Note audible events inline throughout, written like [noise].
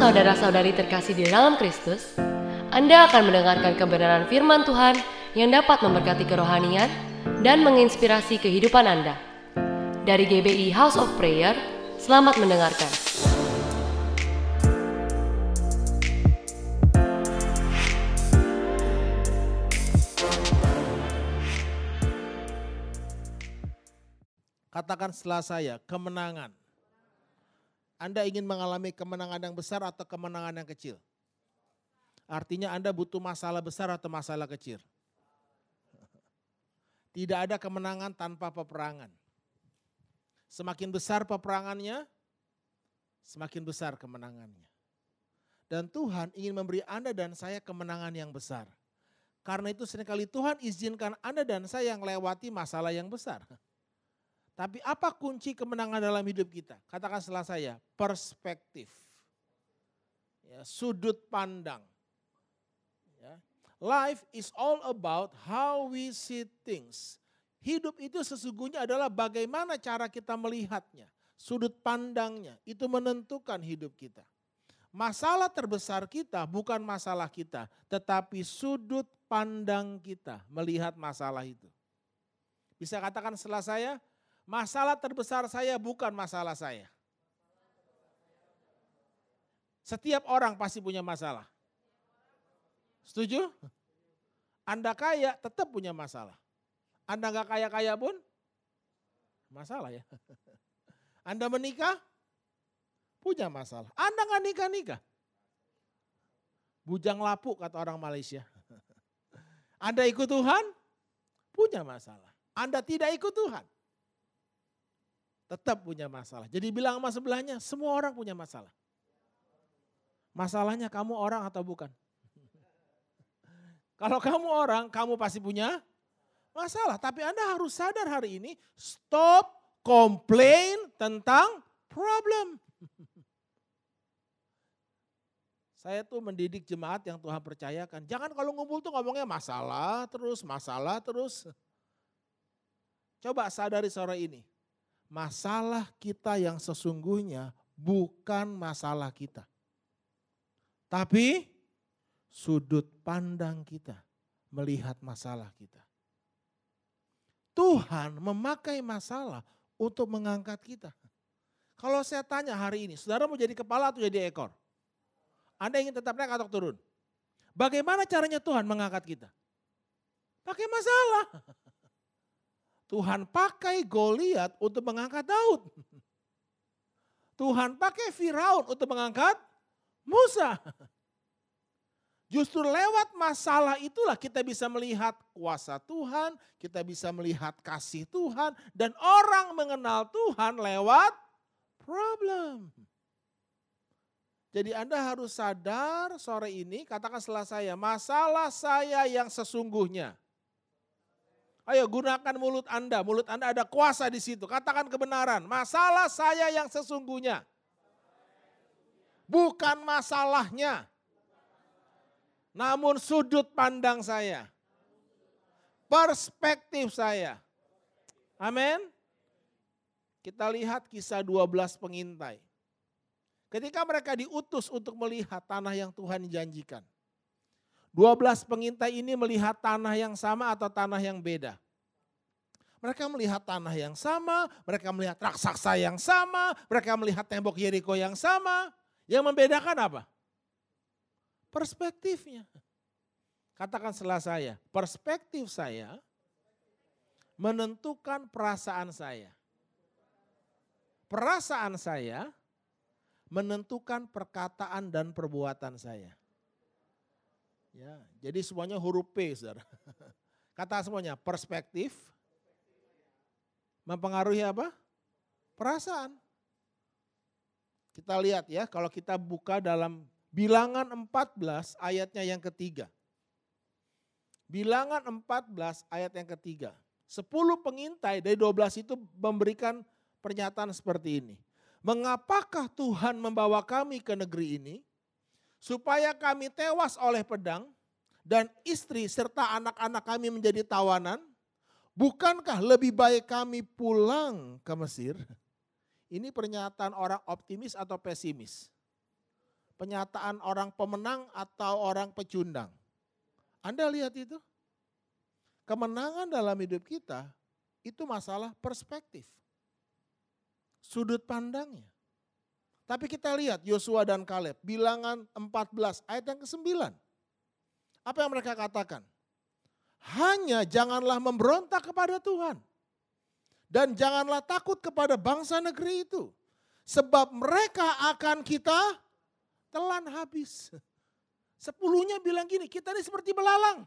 saudara-saudari terkasih di dalam Kristus, Anda akan mendengarkan kebenaran firman Tuhan yang dapat memberkati kerohanian dan menginspirasi kehidupan Anda. Dari GBI House of Prayer, selamat mendengarkan. Katakan setelah saya, kemenangan. Anda ingin mengalami kemenangan yang besar atau kemenangan yang kecil? Artinya Anda butuh masalah besar atau masalah kecil? [laughs] Tidak ada kemenangan tanpa peperangan. Semakin besar peperangannya, semakin besar kemenangannya. Dan Tuhan ingin memberi Anda dan saya kemenangan yang besar. Karena itu sering kali Tuhan izinkan Anda dan saya yang lewati masalah yang besar. [laughs] Tapi apa kunci kemenangan dalam hidup kita? Katakan setelah saya, perspektif. Ya, sudut pandang. Ya. Life is all about how we see things. Hidup itu sesungguhnya adalah bagaimana cara kita melihatnya. Sudut pandangnya, itu menentukan hidup kita. Masalah terbesar kita bukan masalah kita, tetapi sudut pandang kita melihat masalah itu. Bisa katakan setelah saya, Masalah terbesar saya bukan masalah saya. Setiap orang pasti punya masalah. Setuju? Anda kaya tetap punya masalah. Anda nggak kaya-kaya pun masalah ya. Anda menikah punya masalah. Anda nggak nikah-nikah. Bujang lapuk kata orang Malaysia. Anda ikut Tuhan punya masalah. Anda tidak ikut Tuhan tetap punya masalah. Jadi bilang sama sebelahnya, semua orang punya masalah. Masalahnya kamu orang atau bukan? [laughs] Kalau kamu orang, kamu pasti punya masalah. Tapi Anda harus sadar hari ini, stop complain tentang problem. [laughs] Saya tuh mendidik jemaat yang Tuhan percayakan. Jangan kalau ngumpul tuh ngomongnya masalah terus, masalah terus. Coba sadari sore ini masalah kita yang sesungguhnya bukan masalah kita. Tapi sudut pandang kita melihat masalah kita. Tuhan memakai masalah untuk mengangkat kita. Kalau saya tanya hari ini, saudara mau jadi kepala atau jadi ekor? Anda ingin tetap naik atau turun? Bagaimana caranya Tuhan mengangkat kita? Pakai masalah. Tuhan pakai Goliat untuk mengangkat Daud. Tuhan pakai Firaun untuk mengangkat Musa. Justru lewat masalah itulah kita bisa melihat kuasa Tuhan, kita bisa melihat kasih Tuhan, dan orang mengenal Tuhan lewat problem. Jadi Anda harus sadar sore ini, katakan setelah saya, masalah saya yang sesungguhnya Ayo gunakan mulut Anda, mulut Anda ada kuasa di situ. Katakan kebenaran, masalah saya yang sesungguhnya. Bukan masalahnya. Namun sudut pandang saya. Perspektif saya. Amin. Kita lihat kisah 12 pengintai. Ketika mereka diutus untuk melihat tanah yang Tuhan janjikan. 12 pengintai ini melihat tanah yang sama atau tanah yang beda. Mereka melihat tanah yang sama, mereka melihat raksasa yang sama, mereka melihat tembok Yeriko yang sama. Yang membedakan apa? Perspektifnya. Katakan setelah saya, perspektif saya menentukan perasaan saya. Perasaan saya menentukan perkataan dan perbuatan saya. Ya, jadi semuanya huruf P, saudara. [laughs] Kata semuanya, perspektif mempengaruhi apa? Perasaan. Kita lihat ya, kalau kita buka dalam bilangan 14 ayatnya yang ketiga. Bilangan 14 ayat yang ketiga. 10 pengintai dari 12 itu memberikan pernyataan seperti ini. Mengapakah Tuhan membawa kami ke negeri ini? Supaya kami tewas oleh pedang dan istri serta anak-anak kami menjadi tawanan, bukankah lebih baik kami pulang ke Mesir? Ini pernyataan orang optimis atau pesimis? penyataan orang pemenang atau orang pecundang. Anda lihat itu? Kemenangan dalam hidup kita itu masalah perspektif. Sudut pandangnya. Tapi kita lihat Yosua dan Kaleb, bilangan 14 ayat yang ke-9. Apa yang mereka katakan? Hanya janganlah memberontak kepada Tuhan. Dan janganlah takut kepada bangsa negeri itu. Sebab mereka akan kita telan habis. Sepuluhnya bilang gini, kita ini seperti belalang.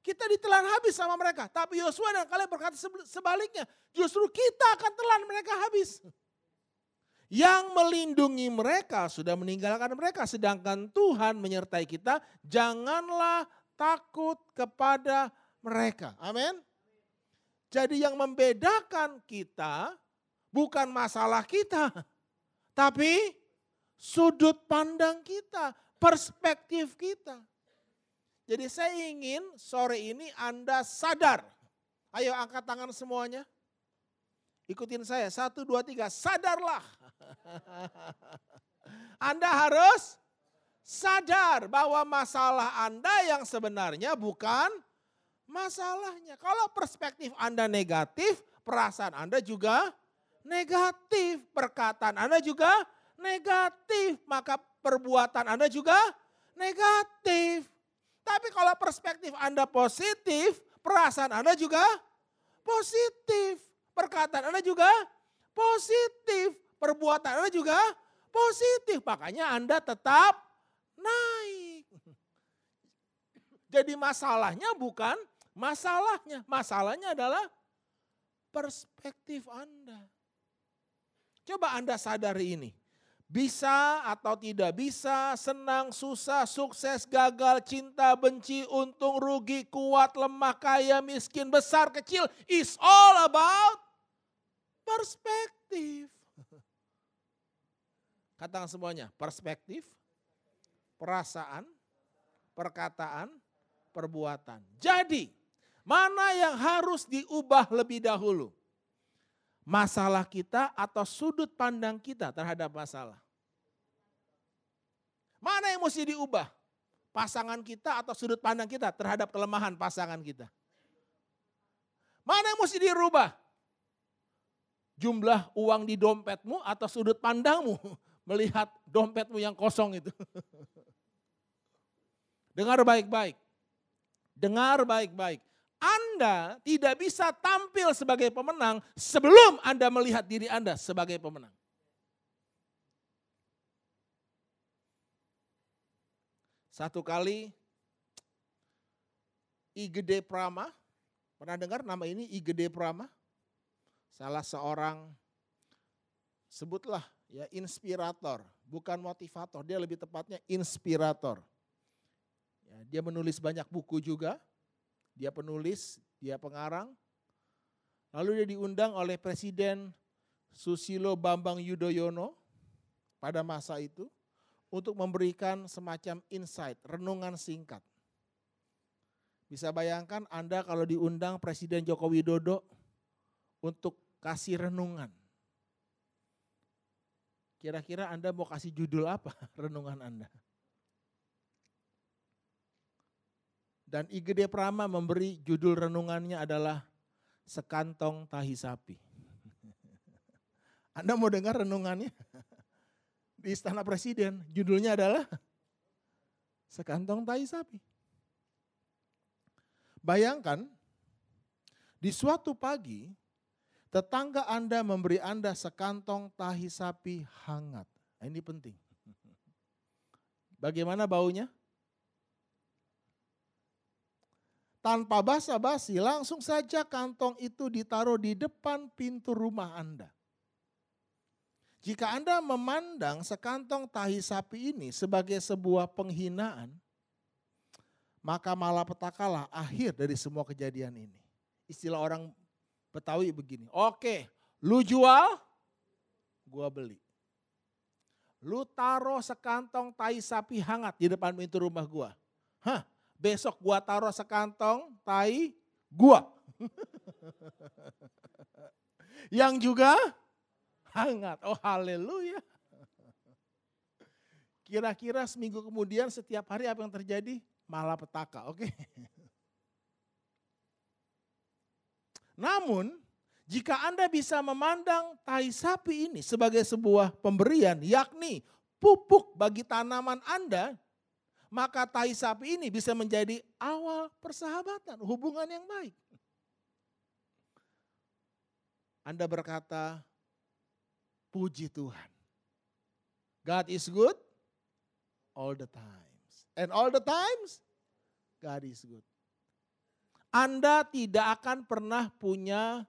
Kita ditelan habis sama mereka. Tapi Yosua dan kalian berkata sebaliknya. Justru kita akan telan mereka habis. Yang melindungi mereka sudah meninggalkan mereka. Sedangkan Tuhan menyertai kita. Janganlah takut kepada mereka. Amin. Jadi yang membedakan kita bukan masalah kita. Tapi sudut pandang kita, perspektif kita. Jadi saya ingin sore ini Anda sadar. Ayo angkat tangan semuanya. Ikutin saya, satu, dua, tiga, sadarlah. Anda harus sadar bahwa masalah Anda yang sebenarnya bukan masalahnya. Kalau perspektif Anda negatif, perasaan Anda juga negatif. Perkataan Anda juga negatif. Maka perbuatan Anda juga negatif. Tapi kalau perspektif Anda positif, perasaan Anda juga positif. Perkataan Anda juga positif. Perbuatan Anda juga positif. Makanya Anda tetap naik. Jadi masalahnya bukan masalahnya. Masalahnya adalah perspektif Anda. Coba Anda sadari ini. Bisa atau tidak bisa, senang, susah, sukses, gagal, cinta, benci, untung, rugi, kuat, lemah, kaya, miskin, besar, kecil. It's all about perspektif. [laughs] Katakan semuanya, perspektif, perasaan, perkataan, perbuatan. Jadi, mana yang harus diubah lebih dahulu? masalah kita atau sudut pandang kita terhadap masalah. Mana yang mesti diubah? Pasangan kita atau sudut pandang kita terhadap kelemahan pasangan kita? Mana yang mesti dirubah? Jumlah uang di dompetmu atau sudut pandangmu melihat dompetmu yang kosong itu. [laughs] Dengar baik-baik. Dengar baik-baik. Anda tidak bisa tampil sebagai pemenang sebelum Anda melihat diri Anda sebagai pemenang. Satu kali Igede Prama, pernah dengar nama ini Igede Prama? Salah seorang sebutlah ya inspirator, bukan motivator, dia lebih tepatnya inspirator. Ya, dia menulis banyak buku juga, dia penulis, dia pengarang. Lalu dia diundang oleh Presiden Susilo Bambang Yudhoyono pada masa itu untuk memberikan semacam insight, renungan singkat. Bisa bayangkan Anda kalau diundang Presiden Joko Widodo untuk kasih renungan. Kira-kira Anda mau kasih judul apa [laughs] renungan Anda? Dan IGD Prama memberi judul renungannya adalah Sekantong Tahi Sapi. [laughs] Anda mau dengar renungannya? [laughs] Di Istana Presiden, judulnya adalah Sekantong Tahi Sapi. Bayangkan, di suatu pagi, tetangga Anda memberi Anda sekantong tahi sapi hangat. Nah, ini penting. Bagaimana baunya? Tanpa basa-basi, langsung saja kantong itu ditaruh di depan pintu rumah Anda. Jika Anda memandang sekantong tahi sapi ini sebagai sebuah penghinaan, maka malapetakalah akhir dari semua kejadian ini. Istilah orang Betawi begini, oke, lu jual, gua beli. Lu taruh sekantong tahi sapi hangat di depan pintu rumah gua. Hah, besok gua taruh sekantong tai gua. [laughs] Yang juga hangat. Oh haleluya. Kira-kira seminggu kemudian setiap hari apa yang terjadi? Malah petaka, oke? [laughs] Namun, jika Anda bisa memandang tai sapi ini sebagai sebuah pemberian, yakni pupuk bagi tanaman Anda, maka tai sapi ini bisa menjadi awal persahabatan, hubungan yang baik. Anda berkata, puji Tuhan. God is good all the times. And all the times, God is good. Anda tidak akan pernah punya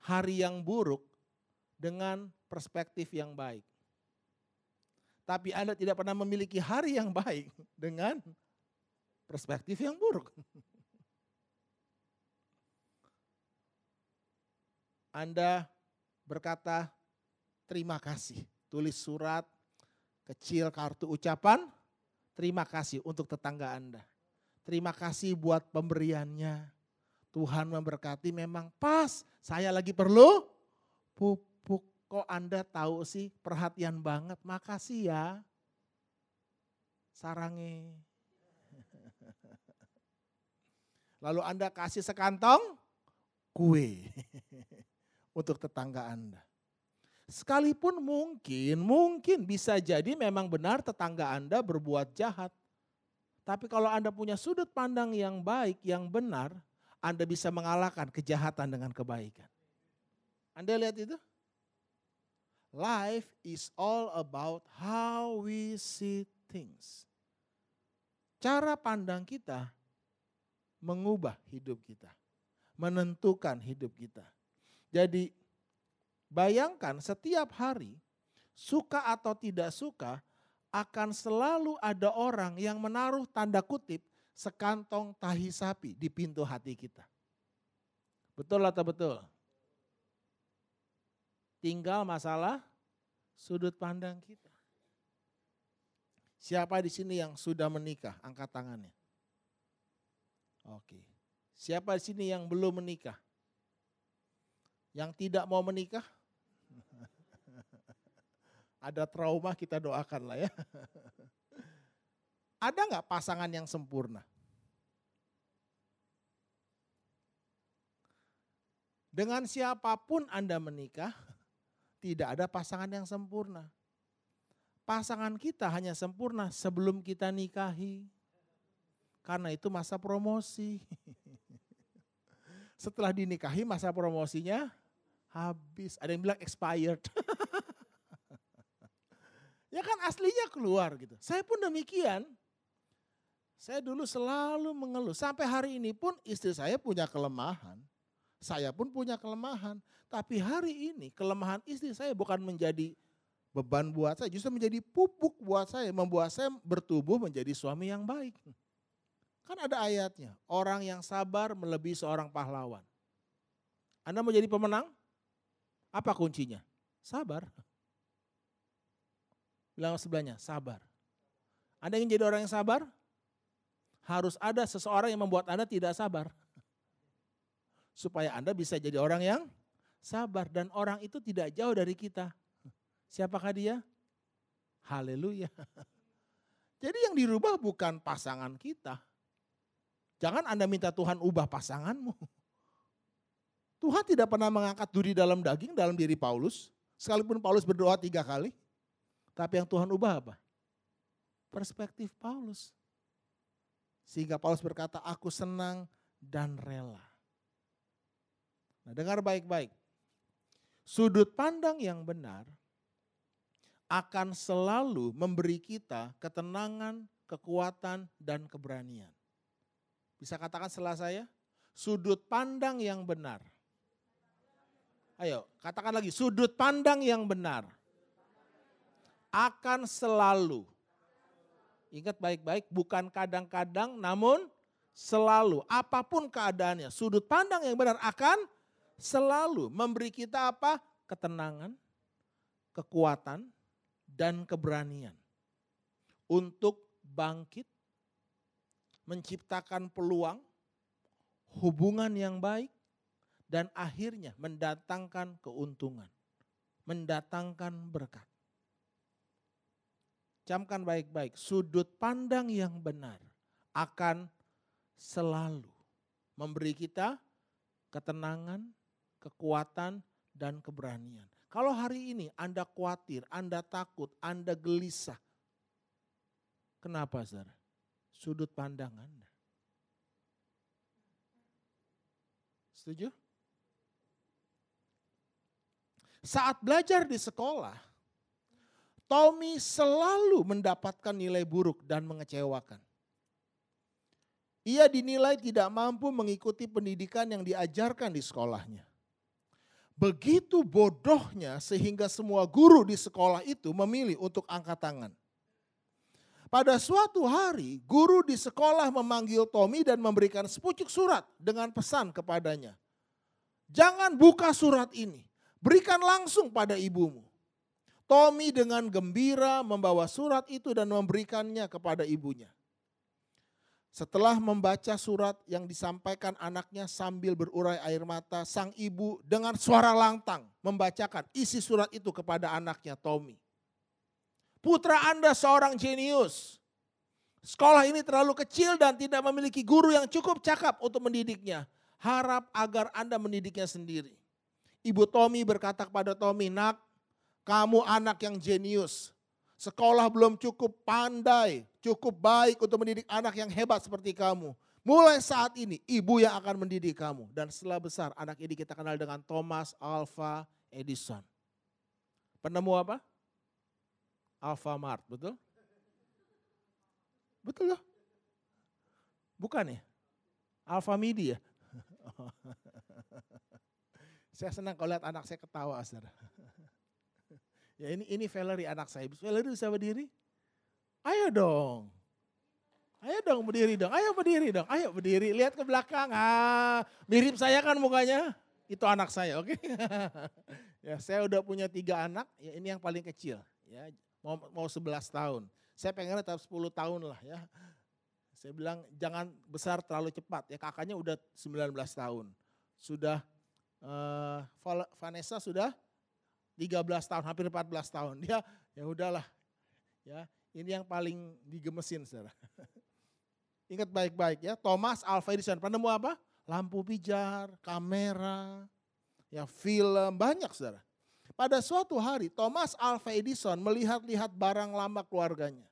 hari yang buruk dengan perspektif yang baik. Tapi Anda tidak pernah memiliki hari yang baik dengan perspektif yang buruk. Anda berkata terima kasih, tulis surat kecil kartu ucapan, terima kasih untuk tetangga Anda. Terima kasih buat pemberiannya. Tuhan memberkati memang pas saya lagi perlu pupuk. Kok Anda tahu sih perhatian banget, makasih ya. Sarange. [laughs] Lalu Anda kasih sekantong kue [laughs] untuk tetangga Anda. Sekalipun mungkin, mungkin bisa jadi memang benar tetangga Anda berbuat jahat. Tapi kalau Anda punya sudut pandang yang baik, yang benar, anda bisa mengalahkan kejahatan dengan kebaikan. Anda lihat itu? Life is all about how we see things. Cara pandang kita mengubah hidup kita, menentukan hidup kita. Jadi bayangkan setiap hari, suka atau tidak suka, akan selalu ada orang yang menaruh tanda kutip sekantong tahi sapi di pintu hati kita. Betul atau betul? Tinggal masalah sudut pandang kita. Siapa di sini yang sudah menikah? Angkat tangannya. Oke. Siapa di sini yang belum menikah? Yang tidak mau menikah? [laughs] Ada trauma kita doakan lah ya. [laughs] Ada nggak pasangan yang sempurna? Dengan siapa pun Anda menikah, tidak ada pasangan yang sempurna. Pasangan kita hanya sempurna sebelum kita nikahi. Karena itu masa promosi. [laughs] Setelah dinikahi masa promosinya habis. Ada yang bilang expired. [laughs] ya kan aslinya keluar gitu. Saya pun demikian. Saya dulu selalu mengeluh. Sampai hari ini pun istri saya punya kelemahan. Saya pun punya kelemahan. Tapi hari ini kelemahan istri saya bukan menjadi beban buat saya. Justru menjadi pupuk buat saya. Membuat saya bertubuh menjadi suami yang baik. Kan ada ayatnya. Orang yang sabar melebihi seorang pahlawan. Anda mau jadi pemenang? Apa kuncinya? Sabar. Bilang sebelahnya, sabar. Anda ingin jadi orang yang sabar? Harus ada seseorang yang membuat Anda tidak sabar. [laughs] Supaya Anda bisa jadi orang yang sabar dan orang itu tidak jauh dari kita. Siapakah dia? Haleluya. [laughs] Jadi yang dirubah bukan pasangan kita. Jangan Anda minta Tuhan ubah pasanganmu. [laughs] Tuhan tidak pernah mengangkat duri dalam daging dalam diri Paulus. Sekalipun Paulus berdoa tiga kali. Tapi yang Tuhan ubah apa? Perspektif Paulus. Sehingga Paulus berkata, aku senang dan rela. Nah dengar baik-baik. Sudut pandang yang benar akan selalu memberi kita ketenangan, kekuatan, dan keberanian. Bisa katakan setelah saya? Sudut pandang yang benar. Ayo, katakan lagi, sudut pandang yang benar akan selalu Ingat baik-baik, bukan kadang-kadang namun selalu. Apa pun keadaannya, sudut pandang yang benar akan selalu memberi kita apa? Ketenangan, kekuatan, dan keberanian. Untuk bangkit, menciptakan peluang, hubungan yang baik, dan akhirnya mendatangkan keuntungan, mendatangkan berkat. Camkan baik-baik, sudut pandang yang benar akan selalu memberi kita ketenangan, kekuatan, dan keberanian. Kalau hari ini Anda khawatir, Anda takut, Anda gelisah. Kenapa saudara? Sudut pandang Anda. Setuju? Saat belajar di sekolah, Tommy selalu mendapatkan nilai buruk dan mengecewakan. Ia dinilai tidak mampu mengikuti pendidikan yang diajarkan di sekolahnya. Begitu bodohnya sehingga semua guru di sekolah itu memilih untuk angkat tangan. Pada suatu hari, guru di sekolah memanggil Tommy dan memberikan sepucuk surat dengan pesan kepadanya. Jangan buka surat ini, berikan langsung pada ibumu. Tommy dengan gembira membawa surat itu dan memberikannya kepada ibunya. Setelah membaca surat yang disampaikan anaknya sambil berurai air mata, sang ibu dengan suara lantang membacakan isi surat itu kepada anaknya Tommy. Putra Anda seorang jenius. Sekolah ini terlalu kecil dan tidak memiliki guru yang cukup cakap untuk mendidiknya. Harap agar Anda mendidiknya sendiri. Ibu Tommy berkata kepada Tommy, nak kamu anak yang jenius. Sekolah belum cukup pandai, cukup baik untuk mendidik anak yang hebat seperti kamu. Mulai saat ini ibu yang akan mendidik kamu. Dan setelah besar anak ini kita kenal dengan Thomas Alva Edison. Penemu apa? Alpha Mart, betul? Betul loh. Bukan ya? Alpha Media. [laughs] saya senang kalau lihat anak saya ketawa, saudara. Ya ini ini Valerie anak saya. Valerie bisa berdiri? Ayo dong. Ayo dong berdiri dong. Ayo berdiri dong. Ayo berdiri. Lihat ke belakang. Ah, mirip saya kan mukanya. Itu anak saya, oke? Okay? [laughs] ya, saya udah punya tiga anak. Ya, ini yang paling kecil. Ya, mau mau 11 tahun. Saya pengen tetap 10 tahun lah ya. Saya bilang jangan besar terlalu cepat. Ya kakaknya udah 19 tahun. Sudah uh, Vanessa sudah 13 tahun, hampir 14 tahun. Dia ya udahlah. Ya, ini yang paling digemesin Saudara. [laughs] Ingat baik-baik ya, Thomas Alva Edison penemu apa? Lampu pijar, kamera, ya film, banyak Saudara. Pada suatu hari Thomas Alva Edison melihat-lihat barang lama keluarganya.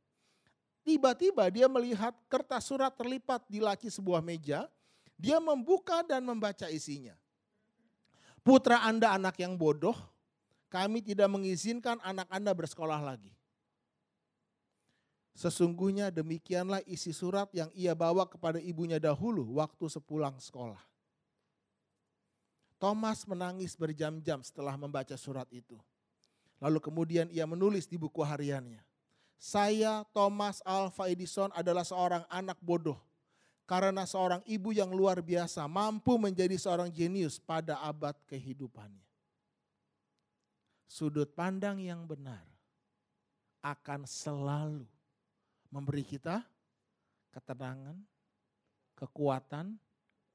Tiba-tiba dia melihat kertas surat terlipat di laci sebuah meja. Dia membuka dan membaca isinya. Putra Anda anak yang bodoh, kami tidak mengizinkan anak Anda bersekolah lagi. Sesungguhnya demikianlah isi surat yang ia bawa kepada ibunya dahulu waktu sepulang sekolah. Thomas menangis berjam-jam setelah membaca surat itu. Lalu kemudian ia menulis di buku hariannya. Saya Thomas Alva Edison adalah seorang anak bodoh. Karena seorang ibu yang luar biasa mampu menjadi seorang jenius pada abad kehidupannya sudut pandang yang benar akan selalu memberi kita ketenangan, kekuatan,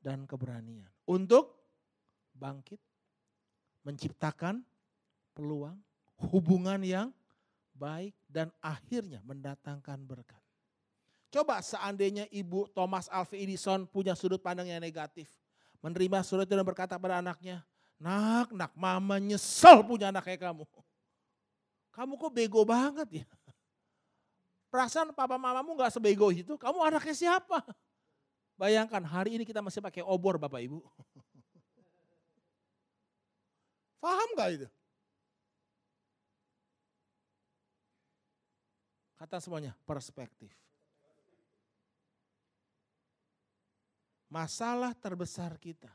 dan keberanian untuk bangkit, menciptakan peluang, hubungan yang baik, dan akhirnya mendatangkan berkat. Coba seandainya Ibu Thomas Alva Edison punya sudut pandang yang negatif. Menerima surat itu dan berkata pada anaknya, Nak, nak, mama nyesel punya anak kayak kamu. Kamu kok bego banget ya. Perasaan papa mamamu gak sebego itu, kamu anaknya siapa? Bayangkan hari ini kita masih pakai obor Bapak Ibu. Paham gak itu? Kata semuanya, perspektif. Masalah terbesar kita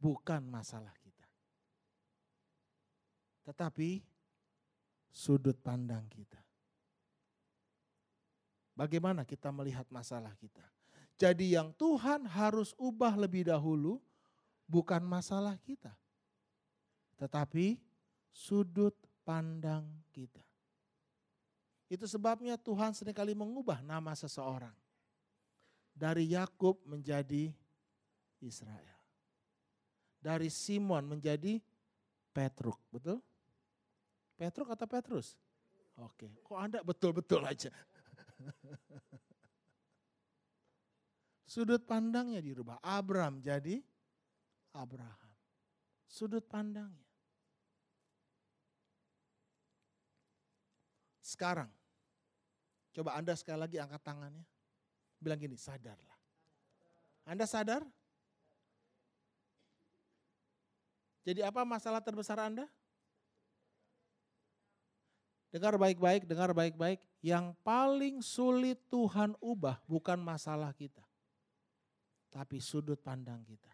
bukan masalah tetapi sudut pandang kita. Bagaimana kita melihat masalah kita? Jadi yang Tuhan harus ubah lebih dahulu bukan masalah kita. Tetapi sudut pandang kita. Itu sebabnya Tuhan sering kali mengubah nama seseorang. Dari Yakub menjadi Israel. Dari Simon menjadi Petruk, betul? Petruk atau Petrus? Oke, kok Anda betul-betul aja? Sudut pandangnya dirubah. Abram jadi Abraham. Sudut pandangnya. Sekarang, coba Anda sekali lagi angkat tangannya. Bilang gini, sadarlah. Anda sadar? Jadi apa masalah terbesar Anda? Dengar baik-baik, dengar baik-baik. Yang paling sulit Tuhan ubah bukan masalah kita. Tapi sudut pandang kita.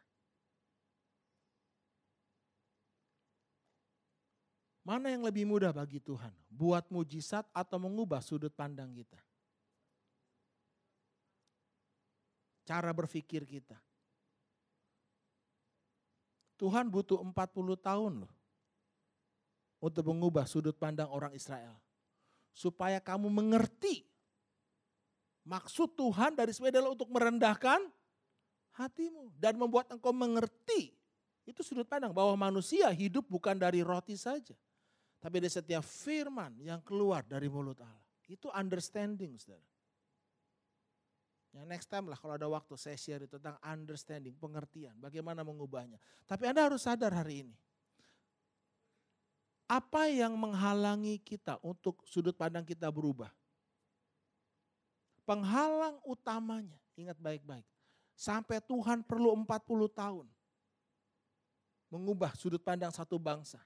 Mana yang lebih mudah bagi Tuhan? Buat mujizat atau mengubah sudut pandang kita? Cara berpikir kita. Tuhan butuh 40 tahun loh untuk mengubah sudut pandang orang Israel. Supaya kamu mengerti maksud Tuhan dari sebenarnya adalah untuk merendahkan hatimu dan membuat engkau mengerti itu sudut pandang bahwa manusia hidup bukan dari roti saja, tapi dari setiap firman yang keluar dari mulut Allah. Itu understanding, saudara. Ya, next time lah kalau ada waktu saya share itu tentang understanding, pengertian, bagaimana mengubahnya. Tapi Anda harus sadar hari ini, apa yang menghalangi kita untuk sudut pandang kita berubah? Penghalang utamanya, ingat baik-baik. Sampai Tuhan perlu 40 tahun. Mengubah sudut pandang satu bangsa.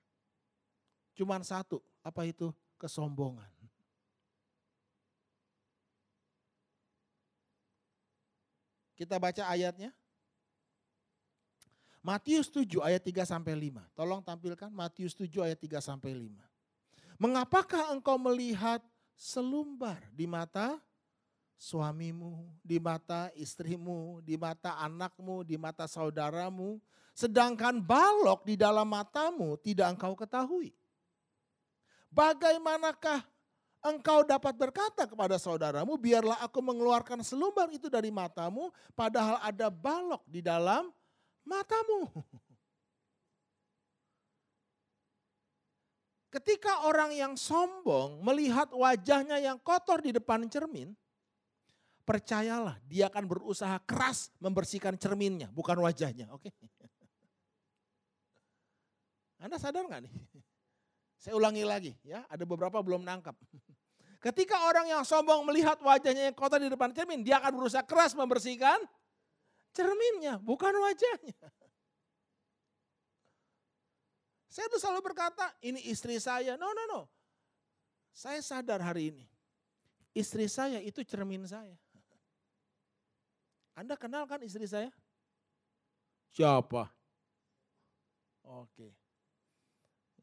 Cuman satu, apa itu? Kesombongan. Kita baca ayatnya. Matius 7 ayat 3 sampai 5. Tolong tampilkan Matius 7 ayat 3 sampai 5. Mengapakah engkau melihat selumbar di mata suamimu, di mata istrimu, di mata anakmu, di mata saudaramu, sedangkan balok di dalam matamu tidak engkau ketahui? Bagaimanakah engkau dapat berkata kepada saudaramu, biarlah aku mengeluarkan selumbar itu dari matamu, padahal ada balok di dalam matamu. [laughs] Ketika orang yang sombong melihat wajahnya yang kotor di depan cermin, percayalah dia akan berusaha keras membersihkan cerminnya, bukan wajahnya. Oke? [laughs] Anda sadar nggak nih? [laughs] Saya ulangi lagi ya, ada beberapa belum nangkap. Ketika orang yang sombong melihat wajahnya yang kotor di depan cermin, dia akan berusaha keras membersihkan cerminnya, bukan wajahnya. Saya tuh selalu berkata, ini istri saya. No, no, no. Saya sadar hari ini. Istri saya itu cermin saya. Anda kenal kan istri saya? Siapa? Oke.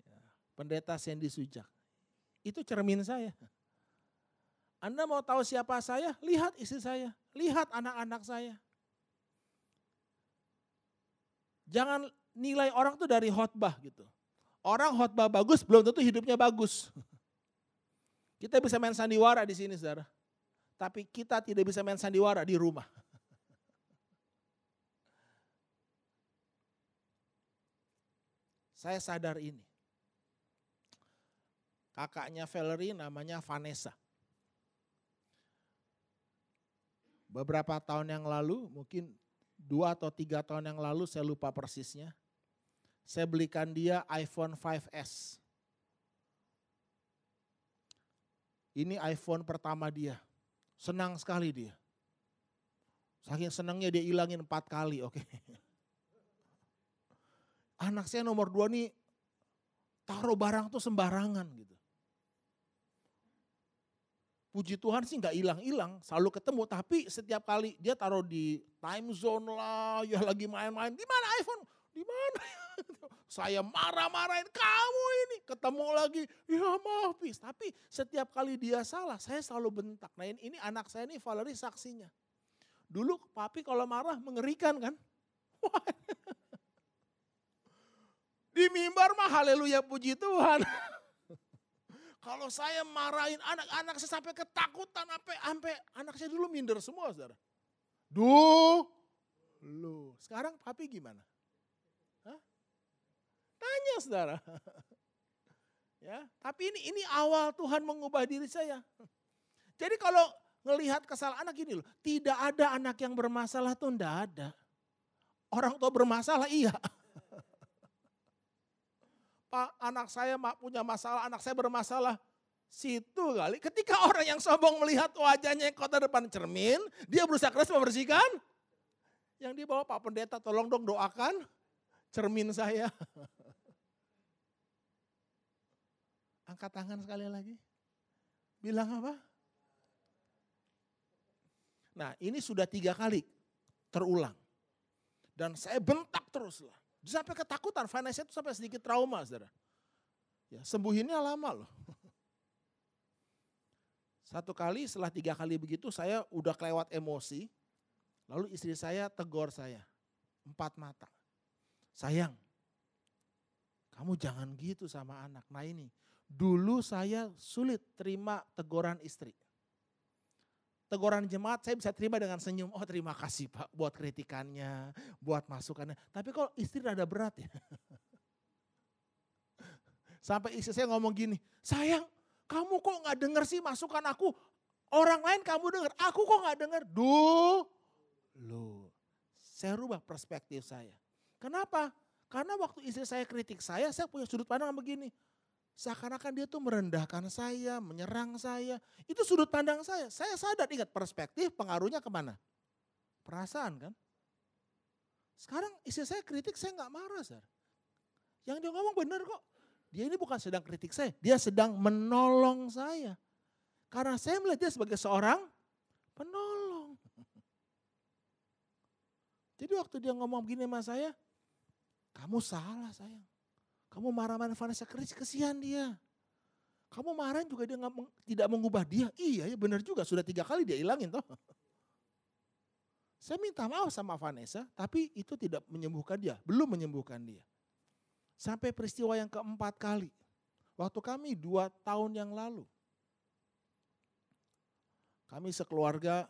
Ya, pendeta Sandy Sujak. Itu cermin saya. Anda mau tahu siapa saya? Lihat istri saya. Lihat anak-anak saya. Jangan nilai orang tuh dari khotbah gitu. Orang khotbah bagus belum tentu hidupnya bagus. [laughs] Kita bisa main sandiwara di sini, saudara. Tapi kita tidak bisa main sandiwara di rumah. [laughs] Saya sadar ini. Kakaknya Valerie namanya Vanessa. Beberapa tahun yang lalu, mungkin dua atau tiga tahun yang lalu saya lupa persisnya. Saya belikan dia iPhone 5S. Ini iPhone pertama dia. Senang sekali dia. Saking senangnya dia hilangin empat kali, [laughs] oke. Okay. Anak saya nomor dua nih taruh barang tuh sembarangan gitu. Puji Tuhan sih nggak hilang-hilang, selalu ketemu. Tapi setiap kali dia taruh di time zone lah, [laughs] ya lagi main-main. Di mana iPhone? Di mana? [laughs] Saya marah-marahin kamu ini. Ketemu lagi, ya maaf. Tapi setiap kali dia salah, saya selalu bentak. Nah ini, ini anak saya ini Valerie saksinya. Dulu papi kalau marah mengerikan kan? [laughs] Di mimbar mah haleluya puji Tuhan. Kalau saya marahin anak-anak saya sampai ketakutan, sampai sampai anak saya dulu minder semua, saudara. Duh, lu. Sekarang papi gimana? Hah? Tanya, saudara. [laughs] Ya, tapi ini ini awal Tuhan mengubah diri saya. [laughs] Jadi kalau ngelihat kesalahan anak gini loh, tidak ada anak yang bermasalah tuh enggak ada. Orang tua bermasalah iya. [laughs] Pak, anak saya punya masalah, anak saya bermasalah. Situ kali, ketika [laughs] orang yang sombong melihat wajahnya yang kota depan cermin, dia berusaha keras membersihkan. Yang dibawa Pak Pendeta, tolong dong doakan cermin saya. [laughs] Angkat tangan sekali lagi. Bilang apa? Nah ini sudah tiga kali terulang. Dan saya bentak terus lah. Sampai ketakutan, Vanessa itu sampai sedikit trauma saudara. Ya, sembuhinnya lama loh. [laughs] Satu kali setelah tiga kali begitu saya udah kelewat emosi. Lalu istri saya tegur saya. Empat mata. Sayang, kamu jangan gitu sama anak. Nah ini, dulu saya sulit terima teguran istri. Teguran jemaat saya bisa terima dengan senyum. Oh terima kasih Pak buat kritikannya, buat masukannya. Tapi kalau istri rada berat ya. [laughs] Sampai istri saya ngomong gini, sayang kamu kok gak denger sih masukan aku? Orang lain kamu denger, aku kok gak denger? Duh, lu. Saya rubah perspektif saya. Kenapa? Karena waktu istri saya kritik saya, saya punya sudut pandang begini. Seakan-akan dia tuh merendahkan saya, menyerang saya. Itu sudut pandang saya. Saya sadar, ingat perspektif pengaruhnya ke mana? Perasaan kan? Sekarang istri saya kritik, saya gak marah. Sir. Yang dia ngomong benar kok. Dia ini bukan sedang kritik saya, dia sedang menolong saya. Karena saya melihat dia sebagai seorang penolong. Jadi waktu dia ngomong begini sama saya, kamu salah sayang. Kamu marah-marah Vanessa Chris, kesian dia. Kamu marah juga dia gak, tidak mengubah dia. Iya ya benar juga, sudah tiga kali dia hilangin toh. Saya minta maaf sama Vanessa, tapi itu tidak menyembuhkan dia, belum menyembuhkan dia. Sampai peristiwa yang keempat kali. Waktu kami dua tahun yang lalu. Kami sekeluarga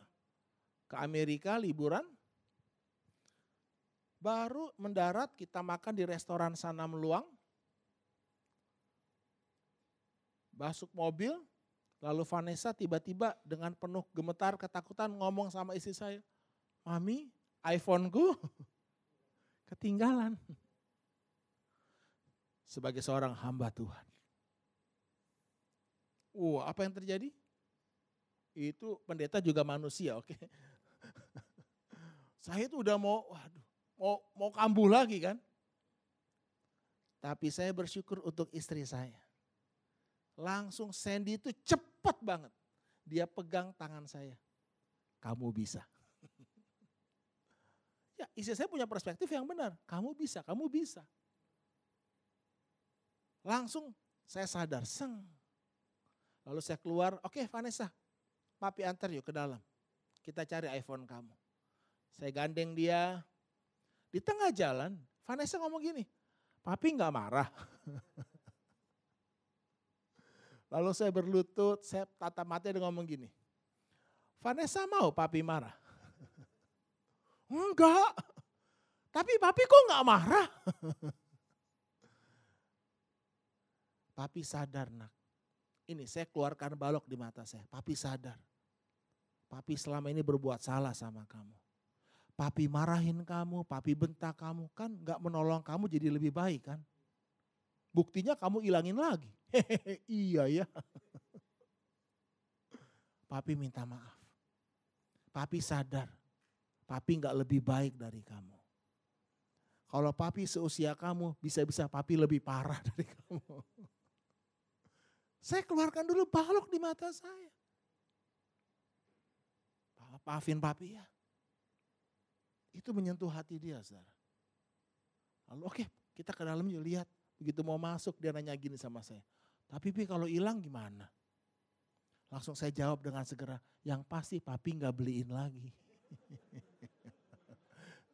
ke Amerika liburan. Baru mendarat kita makan di restoran Sanam Luang. Masuk mobil, lalu Vanessa tiba-tiba dengan penuh gemetar ketakutan ngomong sama istri saya. Mami, iPhone-ku [laughs] ketinggalan sebagai seorang hamba Tuhan. Wah, apa yang terjadi? Itu pendeta juga manusia, oke. Okay? [laughs] saya itu udah mau, waduh, mau mau kambuh lagi kan. Tapi saya bersyukur untuk istri saya. Langsung Sandy itu cepat banget. Dia pegang tangan saya. Kamu bisa. [laughs] ya, istri saya punya perspektif yang benar. Kamu bisa, kamu bisa. Langsung saya sadar, seng. Lalu saya keluar, oke okay, Vanessa, papi antar yuk ke dalam. Kita cari iPhone kamu. Saya gandeng dia. Di tengah jalan, Vanessa ngomong gini, papi nggak marah. [laughs] Lalu saya berlutut, saya tata mata dan ngomong gini, Vanessa mau papi marah? [laughs] Enggak, tapi papi kok nggak marah? [laughs] Papi sadar nak. Ini saya keluarkan balok di mata saya. Papi sadar. Papi selama ini berbuat salah sama kamu. Papi marahin kamu, papi bentak kamu. Kan gak menolong kamu jadi lebih baik kan. Buktinya kamu ilangin lagi. [laughs] Iya ya. Papi minta maaf. Papi sadar. Papi gak lebih baik dari kamu. Kalau papi seusia kamu, bisa-bisa papi lebih parah [laughs] dari kamu. Saya keluarkan dulu balok di mata saya. Maafin papi ya. Itu menyentuh hati dia saudara. Lalu oke okay, kita ke dalam yuk lihat. Begitu mau masuk dia nanya gini sama saya. Tapi pi kalau hilang gimana? Langsung saya jawab dengan segera. Yang pasti papi nggak beliin lagi. [laughs]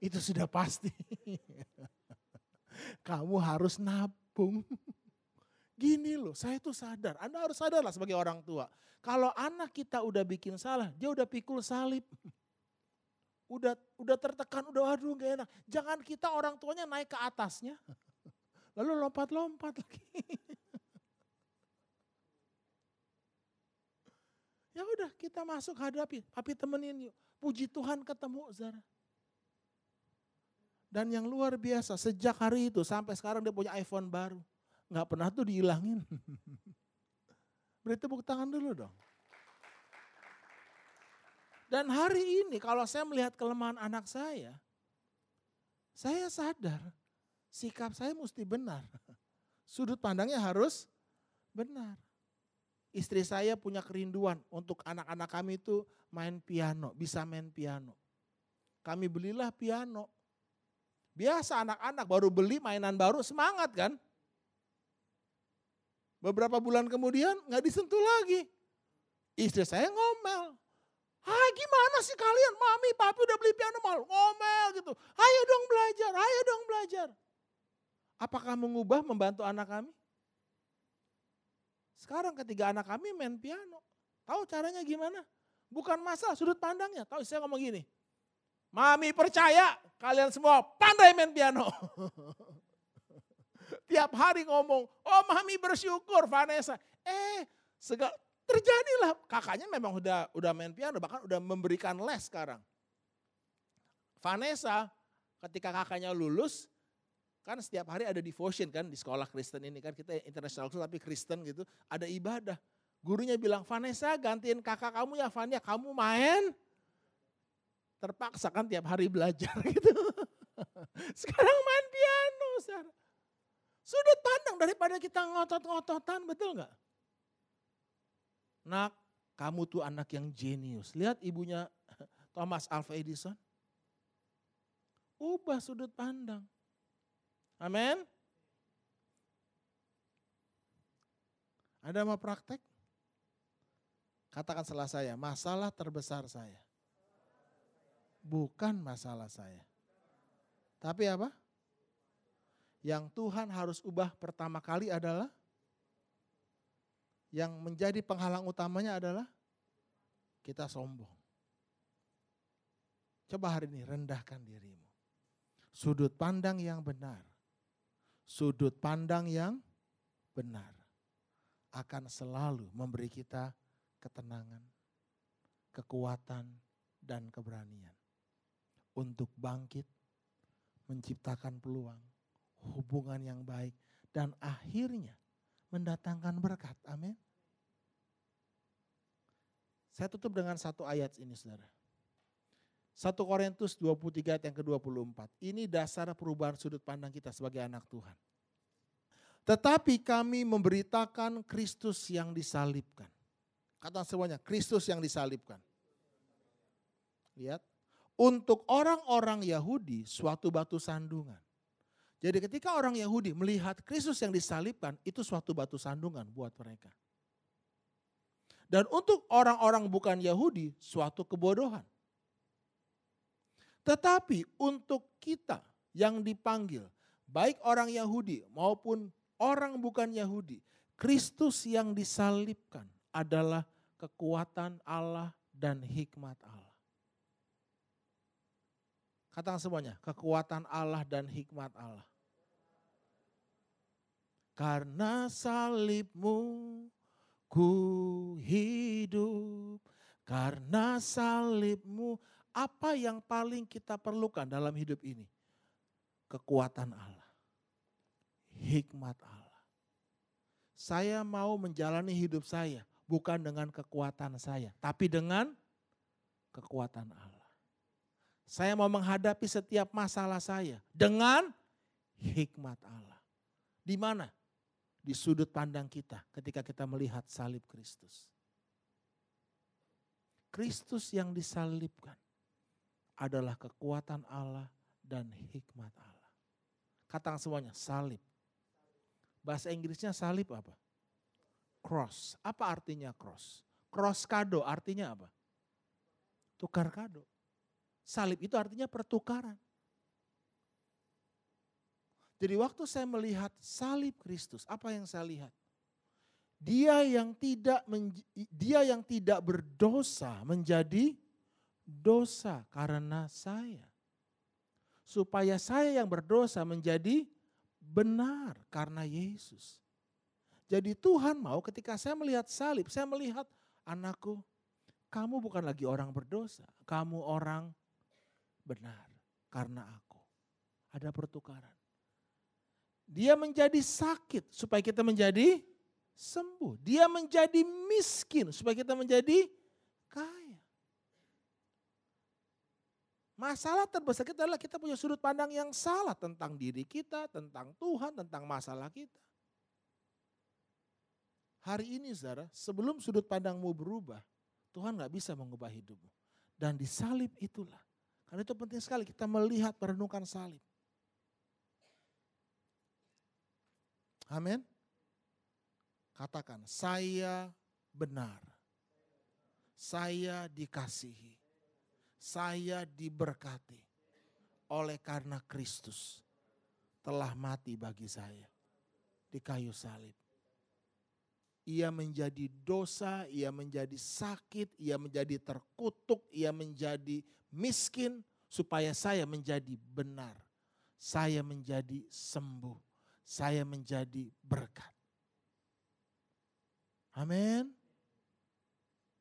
Itu sudah pasti. [laughs] Kamu harus nabung. [laughs] Gini loh, saya tuh sadar. Anda harus sadar lah sebagai orang tua. Kalau anak kita udah bikin salah, dia udah pikul salib. Udah udah tertekan, udah aduh gak enak. Jangan kita orang tuanya naik ke atasnya lalu lompat-lompat lagi. [laughs] ya udah kita masuk hadapi, tapi temenin yuk. Puji Tuhan ketemu Zara. Dan yang luar biasa, sejak hari itu sampai sekarang dia punya iPhone baru. Nggak pernah tuh dihilangin. [laughs] Beri tepuk tangan dulu dong. Dan hari ini kalau saya melihat kelemahan anak saya, saya sadar sikap saya mesti benar. [laughs] Sudut pandangnya harus benar. Istri saya punya kerinduan untuk anak-anak kami itu main piano, bisa main piano. Kami belilah piano. Biasa anak-anak baru beli mainan baru semangat kan. Beberapa bulan kemudian nggak disentuh lagi. Istri saya ngomel. Ah gimana sih kalian? Mami, papi udah beli piano mal. Ngomel gitu. Ayo dong belajar, ayo dong belajar. Apakah mengubah membantu anak kami? Sekarang ketiga anak kami main piano. Tahu caranya gimana? Bukan masalah sudut pandangnya. Tahu saya ngomong gini. Mami percaya kalian semua pandai main piano. [laughs] Tiap hari ngomong, oh mami bersyukur Vanessa. Eh, segala, terjadilah kakaknya memang udah udah main piano bahkan udah memberikan les sekarang. Vanessa ketika kakaknya lulus kan setiap hari ada devotion kan di sekolah Kristen ini kan kita international tapi Kristen gitu ada ibadah. Gurunya bilang Vanessa gantiin kakak kamu ya Vania kamu main terpaksa kan tiap hari belajar [laughs] gitu. Sekarang main piano. Sudut pandang daripada kita ngotot-ngototan, betul nggak? Nak, kamu tuh anak yang jenius. Lihat ibunya [laughs] Thomas Alva Edison. Ubah sudut pandang. Amin. Ada mau praktek? Katakan salah saya, masalah terbesar saya bukan masalah saya. Tapi apa? Yang Tuhan harus ubah pertama kali adalah yang menjadi penghalang utamanya adalah kita sombong. Coba hari ini rendahkan dirimu. Sudut pandang yang benar. Sudut pandang yang benar akan selalu memberi kita ketenangan, kekuatan, dan keberanian untuk bangkit, menciptakan peluang, hubungan yang baik, dan akhirnya mendatangkan berkat. Amin. Saya tutup dengan satu ayat ini saudara. 1 Korintus 23 ayat yang ke-24. Ini dasar perubahan sudut pandang kita sebagai anak Tuhan. Tetapi kami memberitakan Kristus yang disalibkan. Kata semuanya, Kristus yang disalibkan. Lihat, untuk orang-orang Yahudi suatu batu sandungan. Jadi ketika orang Yahudi melihat Kristus yang disalibkan, itu suatu batu sandungan buat mereka. Dan untuk orang-orang bukan Yahudi, suatu kebodohan. Tetapi untuk kita yang dipanggil, baik orang Yahudi maupun orang bukan Yahudi, Kristus yang disalibkan adalah kekuatan Allah dan hikmat Allah. Katakan semuanya, kekuatan Allah dan hikmat Allah. Karena salibmu ku hidup. Karena salibmu apa yang paling kita perlukan dalam hidup ini? Kekuatan Allah. Hikmat Allah. Saya mau menjalani hidup saya bukan dengan kekuatan saya, tapi dengan kekuatan Allah. Saya mau menghadapi setiap masalah saya dengan hikmat Allah. Di mana? Di sudut pandang kita ketika kita melihat salib Kristus. Kristus yang disalibkan adalah kekuatan Allah dan hikmat Allah. Katakan semuanya, salib. Bahasa Inggrisnya salib apa? Cross. Apa artinya cross? Cross kado artinya apa? Tukar kado. Salib itu artinya pertukaran. Jadi waktu saya melihat salib Kristus, apa yang saya lihat? Dia yang tidak dia yang tidak berdosa menjadi dosa karena saya. Supaya saya yang berdosa menjadi benar karena Yesus. Jadi Tuhan mau ketika saya melihat salib, saya melihat anakku, kamu bukan lagi orang berdosa, kamu orang benar karena aku. Ada pertukaran. Dia menjadi sakit supaya kita menjadi sembuh. Dia menjadi miskin supaya kita menjadi kaya. Masalah terbesar kita adalah kita punya sudut pandang yang salah tentang diri kita, tentang Tuhan, tentang masalah kita. Hari ini saudara, sebelum sudut pandangmu berubah, Tuhan gak bisa mengubah hidupmu. Dan di salib itulah. Karena itu penting sekali kita melihat merenungkan salib. Amin. Katakan, saya benar. Saya dikasihi. Saya diberkati. Oleh karena Kristus telah mati bagi saya di kayu salib. Ia menjadi dosa, ia menjadi sakit, ia menjadi terkutuk, ia menjadi miskin supaya saya menjadi benar. Saya menjadi sembuh, saya menjadi berkat. Amin.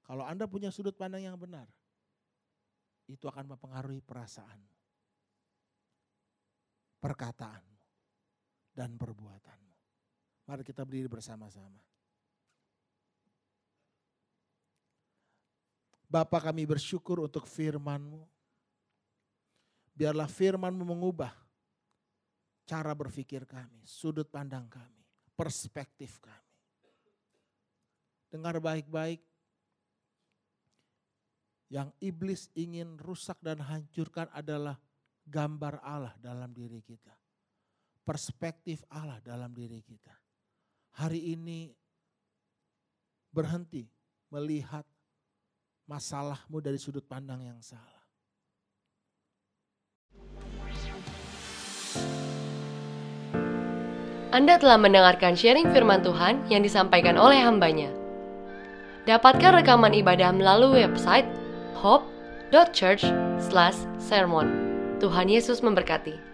Kalau Anda punya sudut pandang yang benar, itu akan mempengaruhi perasaan, perkataan, dan perbuatanmu. Mari kita berdiri bersama-sama. Bapa kami bersyukur untuk firman-Mu. Biarlah firman-Mu mengubah cara berpikir kami, sudut pandang kami, perspektif kami. Dengar baik-baik. Yang iblis ingin rusak dan hancurkan adalah gambar Allah dalam diri kita. Perspektif Allah dalam diri kita. Hari ini berhenti melihat masalahmu dari sudut pandang yang salah. Anda telah mendengarkan sharing firman Tuhan yang disampaikan oleh hambanya. Dapatkan rekaman ibadah melalui website hope.church/sermon. Tuhan Yesus memberkati.